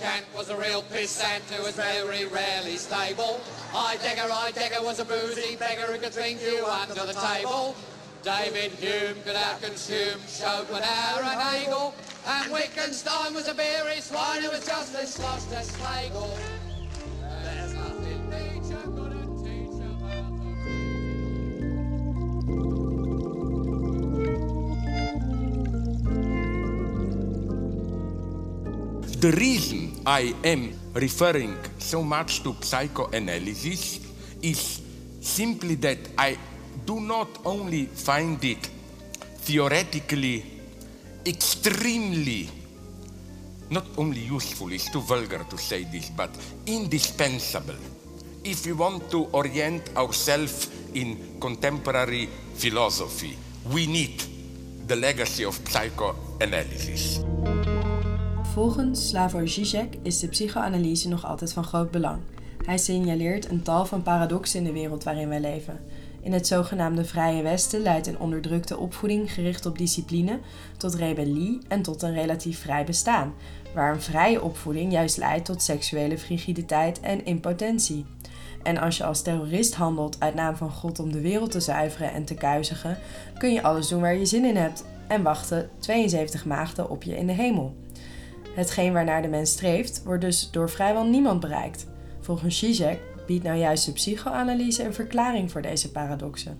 Kant was a real pissant who was very rarely stable. Heidegger, Heidegger was a boozy beggar who could drink you under the table. David Hume could outconsume Schopenhauer and Hegel. And Wittgenstein was a beery swine who was just as sloshed as Schlegel. The reason I am referring so much to psychoanalysis is simply that I do not only find it theoretically extremely not only useful, it's too vulgar to say this, but indispensable if we want to orient ourselves in contemporary philosophy. We need the legacy of psychoanalysis. Volgens Slavoj Žižek is de psychoanalyse nog altijd van groot belang. Hij signaleert een tal van paradoxen in de wereld waarin wij leven. In het zogenaamde Vrije Westen leidt een onderdrukte opvoeding gericht op discipline tot rebellie en tot een relatief vrij bestaan, waar een vrije opvoeding juist leidt tot seksuele frigiditeit en impotentie. En als je als terrorist handelt uit naam van God om de wereld te zuiveren en te kuisigen, kun je alles doen waar je zin in hebt en wachten 72 maagden op je in de hemel. Hetgeen waarnaar de mens streeft, wordt dus door vrijwel niemand bereikt. Volgens Zizek biedt nou juist de psychoanalyse een verklaring voor deze paradoxen.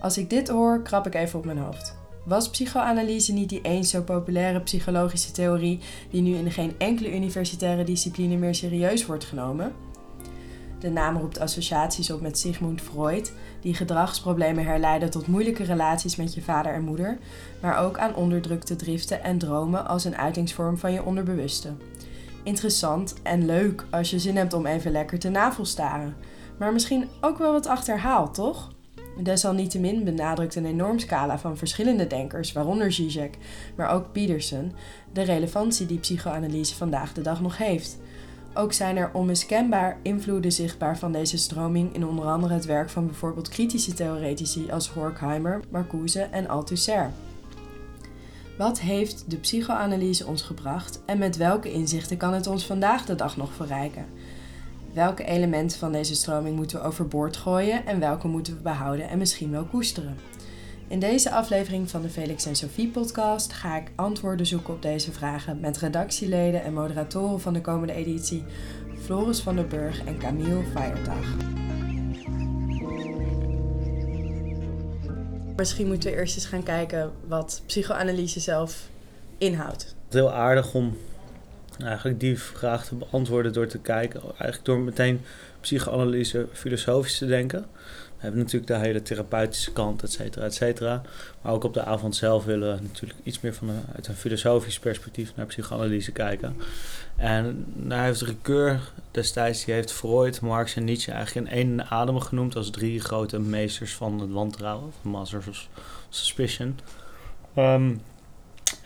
Als ik dit hoor, krap ik even op mijn hoofd. Was psychoanalyse niet die eens zo populaire psychologische theorie die nu in geen enkele universitaire discipline meer serieus wordt genomen? De naam roept associaties op met Sigmund Freud, die gedragsproblemen herleidde tot moeilijke relaties met je vader en moeder, maar ook aan onderdrukte driften en dromen als een uitingsvorm van je onderbewuste. Interessant en leuk als je zin hebt om even lekker te navelstaren, maar misschien ook wel wat achterhaald, toch? Desalniettemin benadrukt een enorm scala van verschillende denkers, waaronder Zizek, maar ook Peterson, de relevantie die psychoanalyse vandaag de dag nog heeft. Ook zijn er onmiskenbaar invloeden zichtbaar van deze stroming in onder andere het werk van bijvoorbeeld kritische theoretici als Horkheimer, Marcuse en Althusser. Wat heeft de psychoanalyse ons gebracht en met welke inzichten kan het ons vandaag de dag nog verrijken? Welke elementen van deze stroming moeten we overboord gooien en welke moeten we behouden en misschien wel koesteren? In deze aflevering van de Felix en Sophie podcast ga ik antwoorden zoeken op deze vragen met redactieleden en moderatoren van de komende editie Floris van der Burg en Camille Feiertag. Misschien moeten we eerst eens gaan kijken wat psychoanalyse zelf inhoudt. Het is heel aardig om eigenlijk die vraag te beantwoorden door te kijken, eigenlijk door meteen psychoanalyse filosofisch te denken. We hebben natuurlijk de hele therapeutische kant, et cetera, et cetera. Maar ook op de avond zelf willen we natuurlijk iets meer van een, uit een filosofisch perspectief naar psychoanalyse kijken. En daar heeft Ricoeur destijds, die heeft Freud, Marx en Nietzsche eigenlijk in één adem genoemd als drie grote meesters van het wantrouwen, of Masters of Suspicion. Ehm,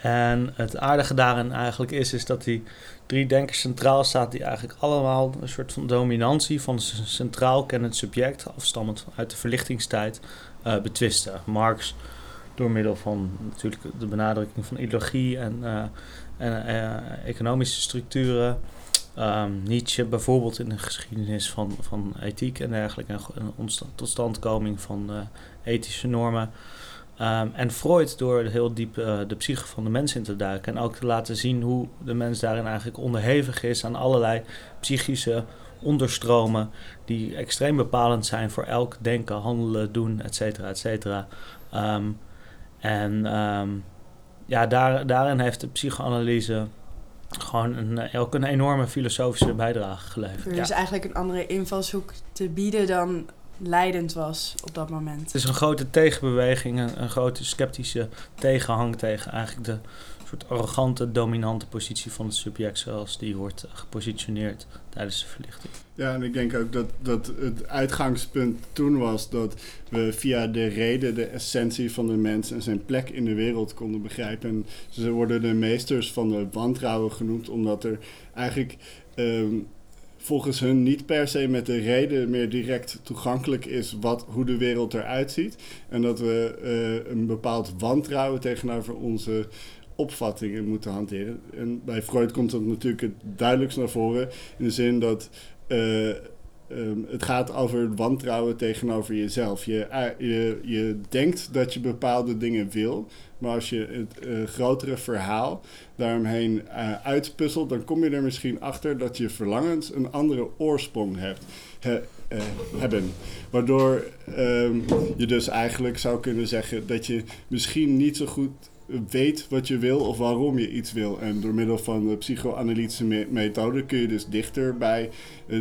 en het aardige daarin eigenlijk is, is dat die drie denkers centraal staat, die eigenlijk allemaal een soort van dominantie van centraal kennend subject, afstammend uit de verlichtingstijd, uh, betwisten. Marx door middel van natuurlijk de benadrukking van ideologie en, uh, en uh, economische structuren. Um, Nietzsche bijvoorbeeld in de geschiedenis van, van ethiek en dergelijke, en totstandkoming van ethische normen. Um, en Freud door heel diep uh, de psyche van de mens in te duiken. En ook te laten zien hoe de mens daarin eigenlijk onderhevig is aan allerlei psychische onderstromen. die extreem bepalend zijn voor elk denken, handelen, doen, et cetera, et cetera. Um, en um, ja, daar, daarin heeft de psychoanalyse gewoon een, ook een enorme filosofische bijdrage geleverd. Dus ja. eigenlijk een andere invalshoek te bieden dan leidend was op dat moment. Het is een grote tegenbeweging, een, een grote sceptische tegenhang tegen eigenlijk de soort arrogante, dominante positie van het subject zoals die wordt gepositioneerd tijdens de verlichting. Ja, en ik denk ook dat, dat het uitgangspunt toen was dat we via de reden de essentie van de mens en zijn plek in de wereld konden begrijpen. En ze worden de meesters van de wantrouwen genoemd, omdat er eigenlijk um, volgens hun niet per se met de reden meer direct toegankelijk is wat, hoe de wereld eruit ziet. En dat we uh, een bepaald wantrouwen tegenover onze opvattingen moeten hanteren. En bij Freud komt dat natuurlijk het duidelijkst naar voren in de zin dat eh, ehm, het gaat over wantrouwen tegenover jezelf. Je, eh, je, je denkt dat je bepaalde dingen wil, maar als je het eh, grotere verhaal daaromheen uh, uitpuzzelt, dan kom je er misschien achter dat je verlangens een andere oorsprong hebt. He, hebben. Waardoor um, je dus eigenlijk zou kunnen zeggen dat je misschien niet zo goed weet wat je wil of waarom je iets wil. En door middel van psychoanalytische me methode kun je dus dichter bij uh,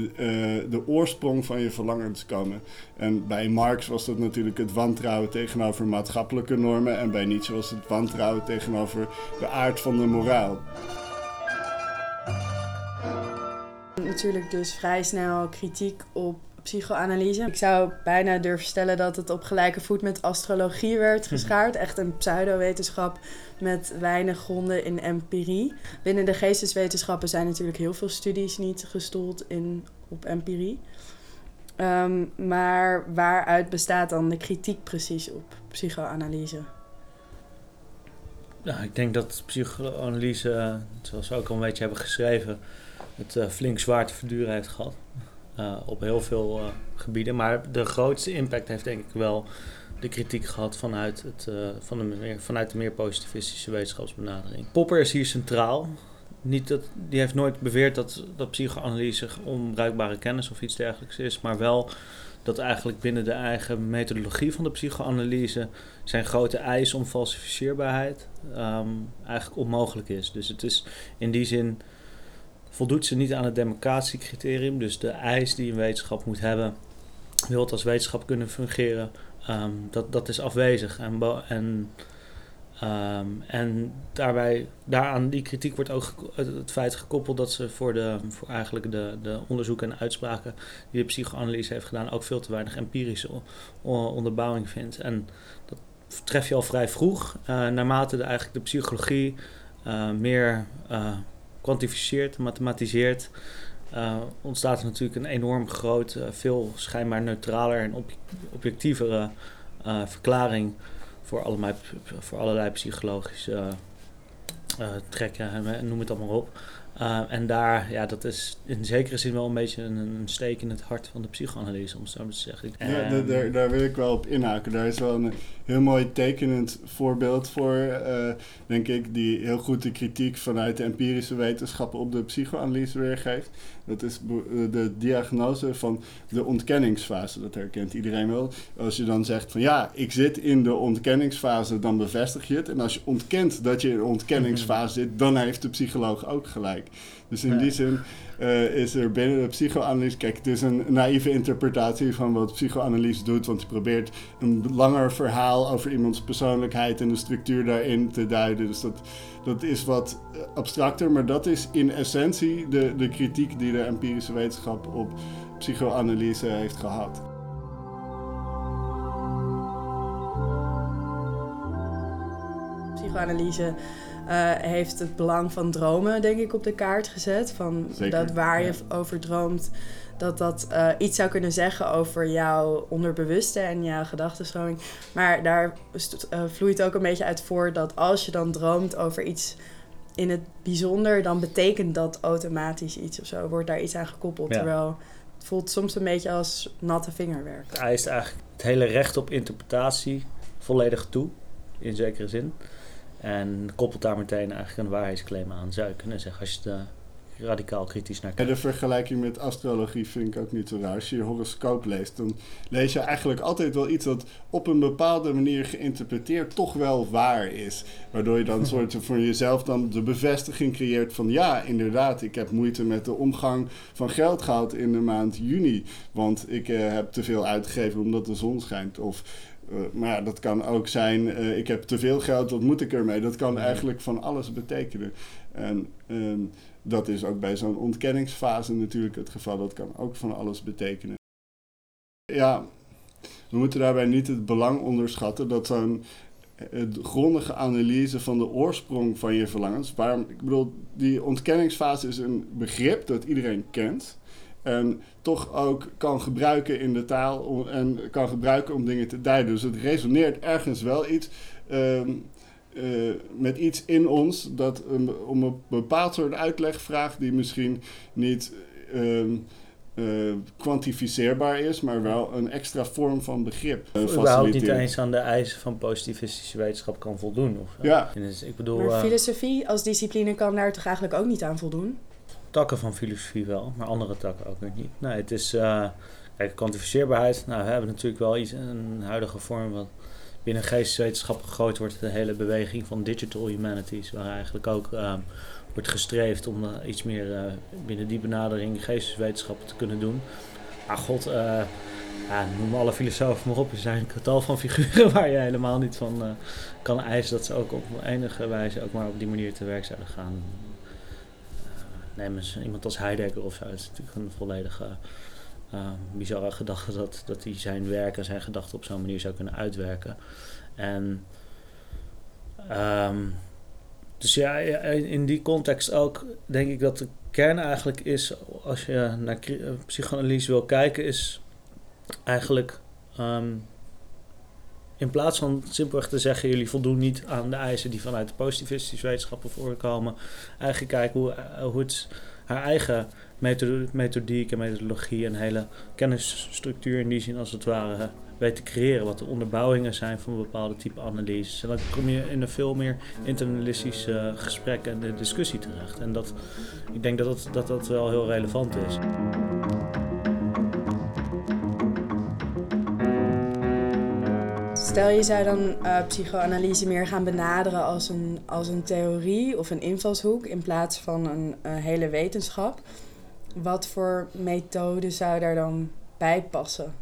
de oorsprong van je verlangens komen. En bij Marx was dat natuurlijk het wantrouwen tegenover maatschappelijke normen. En bij Nietzsche was het wantrouwen tegenover de aard van de moraal. Natuurlijk dus vrij snel kritiek op psychoanalyse. Ik zou bijna durven stellen dat het op gelijke voet met astrologie werd geschaard. Echt een pseudowetenschap met weinig gronden in empirie. Binnen de geesteswetenschappen zijn natuurlijk heel veel studies niet gestoeld in, op empirie. Um, maar waaruit bestaat dan de kritiek precies op psychoanalyse? Nou, ik denk dat psychoanalyse, zoals we ook al een beetje hebben geschreven, het uh, flink zwaar te verduren heeft gehad. Uh, op heel veel uh, gebieden. Maar de grootste impact heeft denk ik wel de kritiek gehad vanuit, het, uh, van de meer, vanuit de meer positivistische wetenschapsbenadering. Popper is hier centraal. Niet dat, die heeft nooit beweerd dat, dat psychoanalyse onbruikbare kennis of iets dergelijks is, maar wel dat eigenlijk binnen de eigen methodologie van de psychoanalyse zijn grote eis om falsificeerbaarheid um, eigenlijk onmogelijk is. Dus het is in die zin voldoet ze niet aan het democratiecriterium. Dus de eis die een wetenschap moet hebben, wil het als wetenschap kunnen fungeren, um, dat, dat is afwezig. En, en, um, en daarbij, daaraan die kritiek wordt ook het feit gekoppeld dat ze voor, de, voor eigenlijk de, de onderzoeken en uitspraken die de psychoanalyse heeft gedaan, ook veel te weinig empirische onderbouwing vindt. En dat tref je al vrij vroeg, uh, naarmate de, eigenlijk de psychologie uh, meer uh, kwantificeert, mathematiseert, uh, ontstaat er natuurlijk een enorm groot, uh, veel schijnbaar neutraler en ob objectievere uh, verklaring voor allerlei, voor allerlei psychologische trekken, en noem het allemaal op. Uh, en daar, ja, dat is in zekere zin wel een beetje een, een steek in het hart van de psychoanalyse, om het zo maar te zeggen. Ja, daar, daar wil ik wel op inhaken. Daar is wel een heel mooi tekenend voorbeeld voor, uh, denk ik, die heel goed de kritiek vanuit de empirische wetenschappen op de psychoanalyse weergeeft. Dat is de diagnose van de ontkenningsfase. Dat herkent iedereen wel. Als je dan zegt van ja, ik zit in de ontkenningsfase, dan bevestig je het. En als je ontkent dat je in de ontkenningsfase zit, dan heeft de psycholoog ook gelijk. Dus in ja. die zin uh, is er binnen de psychoanalyse... Kijk, het is een naïeve interpretatie van wat psychoanalyse doet... want je probeert een langer verhaal over iemands persoonlijkheid... en de structuur daarin te duiden. Dus dat, dat is wat abstracter, maar dat is in essentie... de, de kritiek die de empirische wetenschap op psychoanalyse heeft gehad. Psychoanalyse heeft het belang van dromen, denk ik, op de kaart gezet. Van dat waar je over droomt, dat dat uh, iets zou kunnen zeggen over jouw onderbewuste en jouw gedachtenstroming. Maar daar uh, vloeit ook een beetje uit voor dat als je dan droomt over iets in het bijzonder, dan betekent dat automatisch iets of zo. Wordt daar iets aan gekoppeld. Ja. Terwijl het voelt soms een beetje als natte vingerwerk. Het eist eigenlijk het hele recht op interpretatie volledig toe, in zekere zin. En koppelt daar meteen eigenlijk een waarheidsclaim aan. Zou je kunnen zeggen als je er radicaal kritisch naar kijkt. En de vergelijking met astrologie vind ik ook niet zo raar. Als je je horoscoop leest, dan lees je eigenlijk altijd wel iets dat op een bepaalde manier geïnterpreteerd toch wel waar is. Waardoor je dan soort voor jezelf dan de bevestiging creëert van ja, inderdaad, ik heb moeite met de omgang van geld gehad in de maand juni. Want ik uh, heb te veel uitgegeven omdat de zon schijnt. Of uh, maar ja, dat kan ook zijn, uh, ik heb te veel geld, wat moet ik ermee? Dat kan eigenlijk van alles betekenen. En um, dat is ook bij zo'n ontkenningsfase natuurlijk het geval. Dat kan ook van alles betekenen. Ja, we moeten daarbij niet het belang onderschatten dat zo'n grondige analyse van de oorsprong van je verlangens. Waarom, ik bedoel, die ontkenningsfase is een begrip dat iedereen kent. En toch ook kan gebruiken in de taal om, en kan gebruiken om dingen te duiden. Dus het resoneert ergens wel iets. Um, eh, met iets in ons dat um, om een bepaald soort uitleg vraagt die misschien niet ehm, eh, kwantificeerbaar is, maar wel een extra vorm van begrip. Uh, überhaupt niet eens aan de eisen van positivistische wetenschap kan voldoen. Of, ja. Dus ik bedoel, maar filosofie als discipline kan daar toch eigenlijk ook niet aan voldoen? Takken van filosofie wel, maar andere takken ook weer niet. Nee, het is... Kijk, kwantificeerbaarheid. Nou, we hebben natuurlijk wel iets, een huidige vorm wat binnen geesteswetenschappen gegooid wordt. De hele beweging van digital humanities, waar eigenlijk ook uh, wordt gestreefd om uh, iets meer binnen die benadering geesteswetenschappen te kunnen doen. Maar god, ja, noem alle filosofen maar op. Er zijn een getal van figuren waar je helemaal niet van kan eisen dat ze ook op enige wijze ook maar op die manier te werk zouden gaan. Neem eens iemand als Heidegger of zo. Dat is natuurlijk een volledige uh, bizarre gedachte dat, dat hij zijn werk en zijn gedachten op zo'n manier zou kunnen uitwerken. En um, dus ja, in die context ook denk ik dat de kern eigenlijk is, als je naar psychoanalyse wil kijken, is eigenlijk um, in plaats van simpelweg te zeggen, jullie voldoen niet aan de eisen die vanuit de positivistische wetenschappen voorkomen, eigenlijk kijken hoe, hoe het haar eigen methodiek en methodologie en hele kennisstructuur in die zin als het ware weet te creëren. Wat de onderbouwingen zijn van bepaalde type analyses. En dan kom je in een veel meer internalistisch uh, gesprek en discussie terecht. En dat, ik denk dat dat, dat, dat wel heel relevant is. Stel je zou dan uh, psychoanalyse meer gaan benaderen als een, als een theorie of een invalshoek in plaats van een hele wetenschap. Wat voor methode zou daar dan bij passen?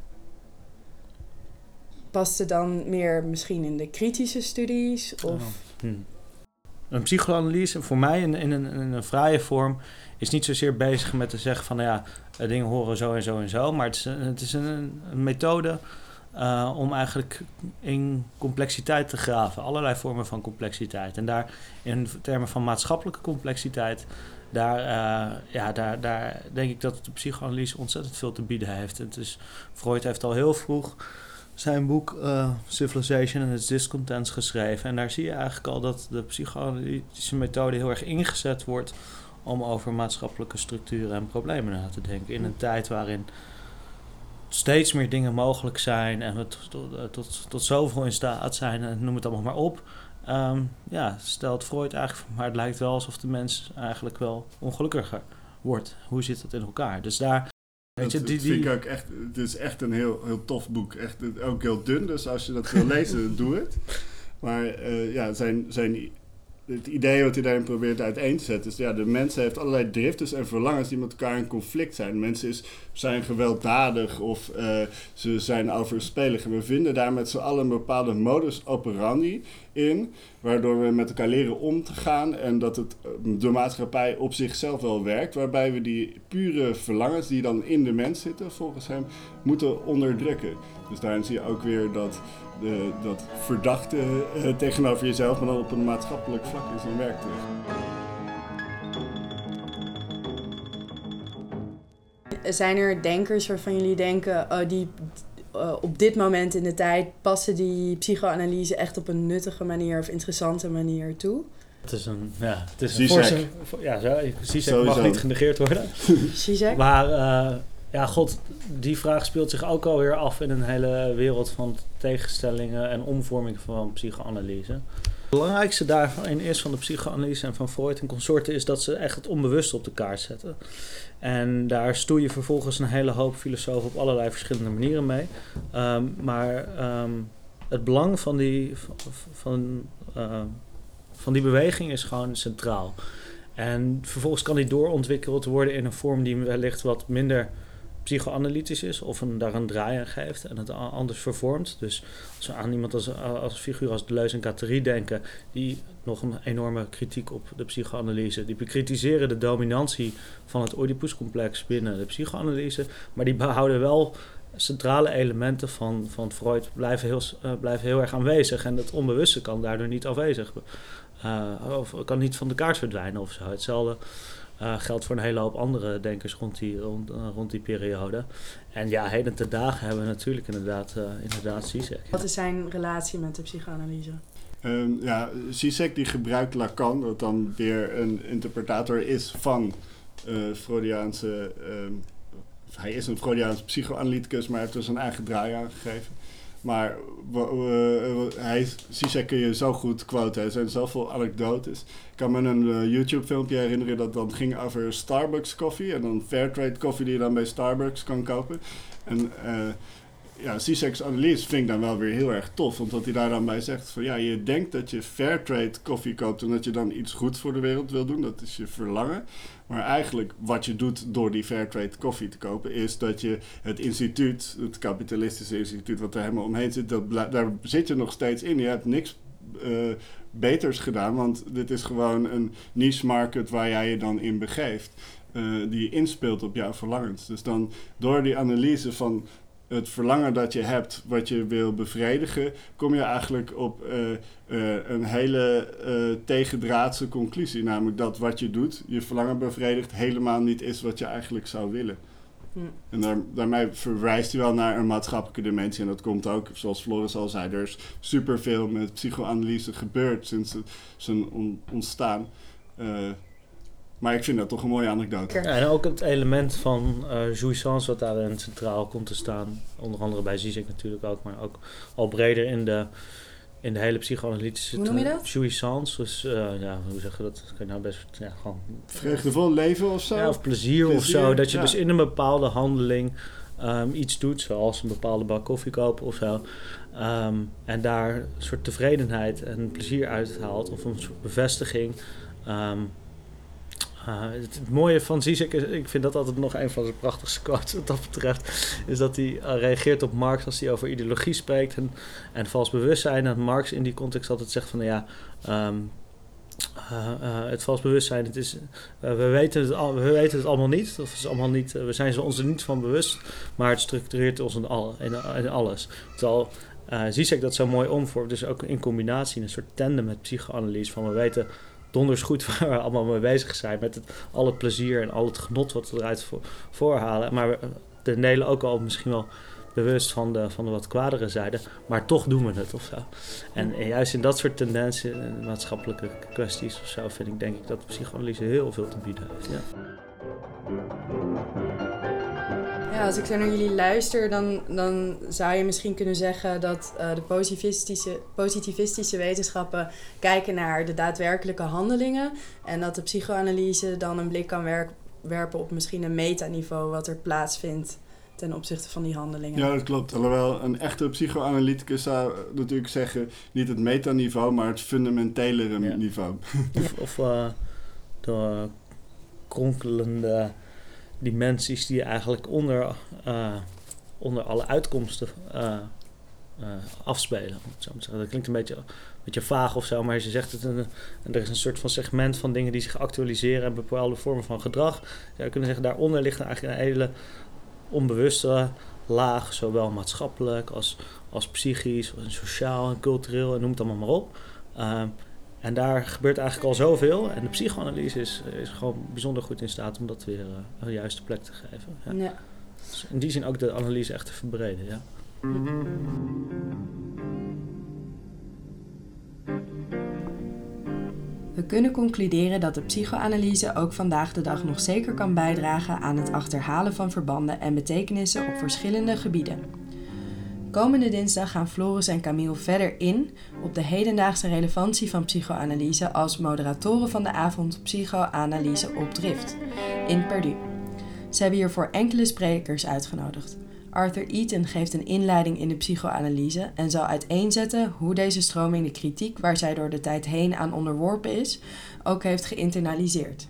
Past het dan meer misschien in de kritische studies? Of? Oh, hmm. Een psychoanalyse, voor mij in, in, een, een vrije vorm, is niet zozeer bezig met te zeggen van nou ja, eh, dingen horen zo en zo en zo. Maar het is, het is een, een methode uh, om eigenlijk in complexiteit te graven. Allerlei vormen van complexiteit. En daar in termen van maatschappelijke complexiteit daar, uh, ja, daar, daar denk ik dat de psychoanalyse ontzettend veel te bieden heeft. Het is, Freud heeft al heel vroeg zijn boek uh, Civilization and its Discontents geschreven. En daar zie je eigenlijk al dat de psychoanalytische methode heel erg ingezet wordt om over maatschappelijke structuren en problemen na te denken. In een tijd waarin steeds meer dingen mogelijk zijn en we tot, tot, tot, tot zoveel in staat zijn, en noem het allemaal maar op. Um, ja, stelt Freud eigenlijk, maar het lijkt wel alsof de mens eigenlijk wel ongelukkiger wordt. Hoe zit dat in elkaar? Dus daar. Weet je, die, die... vind ik ook echt. Het is echt een heel, heel tof boek. Echt, ook heel dun, dus als je dat wil lezen, doe het. Maar uh, ja, zijn, zijn het idee wat hij daarin probeert uiteen te zetten is... Ja, de mens heeft allerlei driften en verlangens die met elkaar in conflict zijn. Mensen is, zijn gewelddadig of uh, ze zijn overspelig. En we vinden daar met z'n allen een bepaalde modus operandi in... waardoor we met elkaar leren om te gaan... en dat het, eh, de maatschappij op zichzelf wel werkt... waarbij we die pure verlangens die dan in de mens zitten... volgens hem moeten onderdrukken. Dus daarin zie je ook weer dat de, dat verdachte uh, tegenover jezelf, maar dan op een maatschappelijk vlak is een werk terug. Zijn er denkers waarvan jullie denken, oh, die uh, op dit moment in de tijd passen die psychoanalyse echt op een nuttige manier of interessante manier toe? Het is een, ja, het is een forse, ja, Zizek mag niet genegeerd worden. Zizek? Maar uh, ja, god, die vraag speelt zich ook alweer af in een hele wereld van tegenstellingen en omvorming van psychoanalyse. Het belangrijkste daarin is van de psychoanalyse en van Freud en consorten is dat ze echt het onbewuste op de kaart zetten. En daar stoei je vervolgens een hele hoop filosofen op allerlei verschillende manieren mee. Um, maar um, het belang van die, van, uh, van die beweging is gewoon centraal. En vervolgens kan die doorontwikkeld worden in een vorm die wellicht wat minder psychoanalytisch is of een, daar een draai aan geeft en het anders vervormt. Dus als we aan iemand als, als figuur als Deleuze en Guattari denken, die nog een enorme kritiek op de psychoanalyse. Die bekritiseren de dominantie van het Oedipuscomplex binnen de psychoanalyse, maar die behouden wel centrale elementen van, van Freud blijven heel, uh, blijven heel erg aanwezig. En het onbewuste kan daardoor niet afwezig. Uh, of kan niet van de kaart verdwijnen of zo. Hetzelfde uh, geldt voor een hele hoop andere denkers rond die, rond, uh, rond die periode. En ja, heden ten dagen hebben we natuurlijk inderdaad, uh, inderdaad Zizek. Wat is zijn relatie met de psychoanalyse? Um, ja, Zizek die gebruikt Lacan, dat dan weer een interpretator is van uh, Freudiaanse... Um, hij is een Freudiaanse psychoanalyticus, maar hij heeft er zijn eigen draai aan gegeven. Maar uh, hij, Zizek kun je zo goed quoten. Er zijn zoveel anekdotes. Ik kan me een uh, YouTube-filmpje herinneren dat dan ging over Starbucks koffie. En dan Fairtrade koffie die je dan bij Starbucks kan kopen. En uh, ja, Zizek's analyse vind ik dan wel weer heel erg tof. Omdat hij daar dan bij zegt van ja, je denkt dat je Fairtrade koffie koopt... omdat je dan iets goeds voor de wereld wil doen. Dat is je verlangen. Maar eigenlijk wat je doet door die Fairtrade koffie te kopen, is dat je het instituut, het kapitalistische instituut wat er helemaal omheen zit, dat, daar zit je nog steeds in. Je hebt niks uh, beters gedaan, want dit is gewoon een niche market waar jij je dan in begeeft. Uh, die inspeelt op jouw verlangens. Dus dan door die analyse van het verlangen dat je hebt, wat je wil bevredigen, kom je eigenlijk op uh, uh, een hele uh, tegendraadse conclusie. Namelijk dat wat je doet, je verlangen bevredigt, helemaal niet is wat je eigenlijk zou willen. Hm. En daar, daarmee verwijst hij wel naar een maatschappelijke dimensie. En dat komt ook, zoals Floris al zei, er is superveel met psychoanalyse gebeurd sinds het, zijn ontstaan. Maar ik vind dat toch een mooie anekdote. Ja, en ook het element van uh, jouissance wat daarin centraal komt te staan. Onder andere bij Zizek natuurlijk ook, maar ook al breder in de, in de hele psychoanalytische... Hoe noem je dat? Jouissance, dus uh, ja, hoe zeg je dat? Kan je nou best... Ja, gewoon... Vreugdevol leven of zo? Ja, of plezier, of zo. Dat je dus in een bepaalde handeling um, iets doet, zoals een bepaalde bak koffie kopen of zo. Um, en daar een soort tevredenheid en plezier uit haalt, of een soort bevestiging... Um, uh, het, mooie van Zizek is, ik vind dat altijd nog een van zijn prachtigste quotes wat dat betreft, is dat hij uh, reageert op Marx als hij over ideologie spreekt en, en vals bewustzijn. En Marx in die context altijd zegt van ja, um, uh, het vals bewustzijn, het is, we, weten het al, we weten het allemaal niet, of is allemaal niet we zijn ons er niet van bewust, maar het structureert ons in, al, in, in alles. Terwijl Zizek dat zo mooi omvormt, dus ook in combinatie, een soort tandem met psychoanalyse, van we weten donders goed waar we allemaal mee bezig zijn. Met het, al het plezier en al het genot wat we eruit voor, voorhalen. Maar we delen ook al misschien wel bewust van de, van de wat kwadere zijde. Maar toch doen we het of zo. En, juist in dat soort tendensen, maatschappelijke kwesties of zo, vind ik denk ik dat psychoanalyse heel veel te bieden heeft. Ja. Ja, als ik zo naar jullie luister, dan, dan zou je misschien kunnen zeggen dat uh, de positivistische, positivistische wetenschappen kijken naar de daadwerkelijke handelingen. En dat de psychoanalyse dan een blik kan werk, werpen op misschien een metaniveau wat er plaatsvindt ten opzichte van die handelingen. Ja, dat klopt. Alhoewel een echte psychoanalyticus zou natuurlijk zeggen, niet het metaniveau, maar het fundamentelere niveau. Of, of uh, de kronkelende dimensies die eigenlijk onder, uh, onder alle uitkomsten uh, uh, afspelen. Dat klinkt een beetje, een beetje vaag of zo, maar je zegt het, een, er is een soort van segment van dingen die zich actualiseren en bepaalde vormen van gedrag. Je kunnen zeggen, daaronder ligt eigenlijk een hele onbewuste laag, zowel maatschappelijk als, als psychisch, als sociaal en cultureel en noem het allemaal maar op. En daar gebeurt eigenlijk al zoveel. En de psychoanalyse is, is gewoon bijzonder goed in staat om dat weer uh, een juiste plek te geven. Ja. ja. Dus in die zin ook de analyse echt te verbreden. Ja. We kunnen concluderen dat de psychoanalyse ook vandaag de dag nog zeker kan bijdragen aan het achterhalen van verbanden en betekenissen op verschillende gebieden. Komende dinsdag gaan Floris en Camille verder in op de hedendaagse relevantie van psychoanalyse als moderatoren van de avond Psychoanalyse op Drift in Perdu. Ze hebben hiervoor enkele sprekers uitgenodigd. Arthur Eaton geeft een inleiding in de psychoanalyse en zal uiteenzetten hoe deze stroming de kritiek waar zij door de tijd heen aan onderworpen is, ook heeft geïnternaliseerd.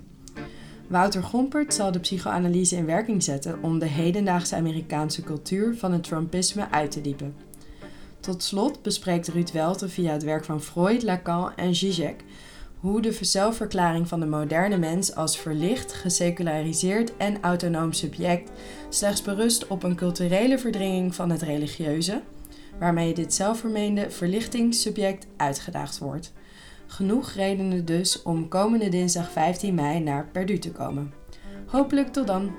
Wouter Gompert zal de psychoanalyse in werking zetten om de hedendaagse Amerikaanse cultuur van het Trumpisme uit te diepen. Tot slot bespreekt Ruud Welte via het werk van Freud, Lacan en Zizek hoe de zelfverklaring van de moderne mens als verlicht, geseculariseerd en autonoom subject slechts berust op een culturele verdringing van het religieuze, waarmee dit zelfvermeende verlichtingssubject uitgedaagd wordt. Genoeg redenen dus om komende dinsdag 15 mei naar Perdu te komen. Hopelijk tot dan!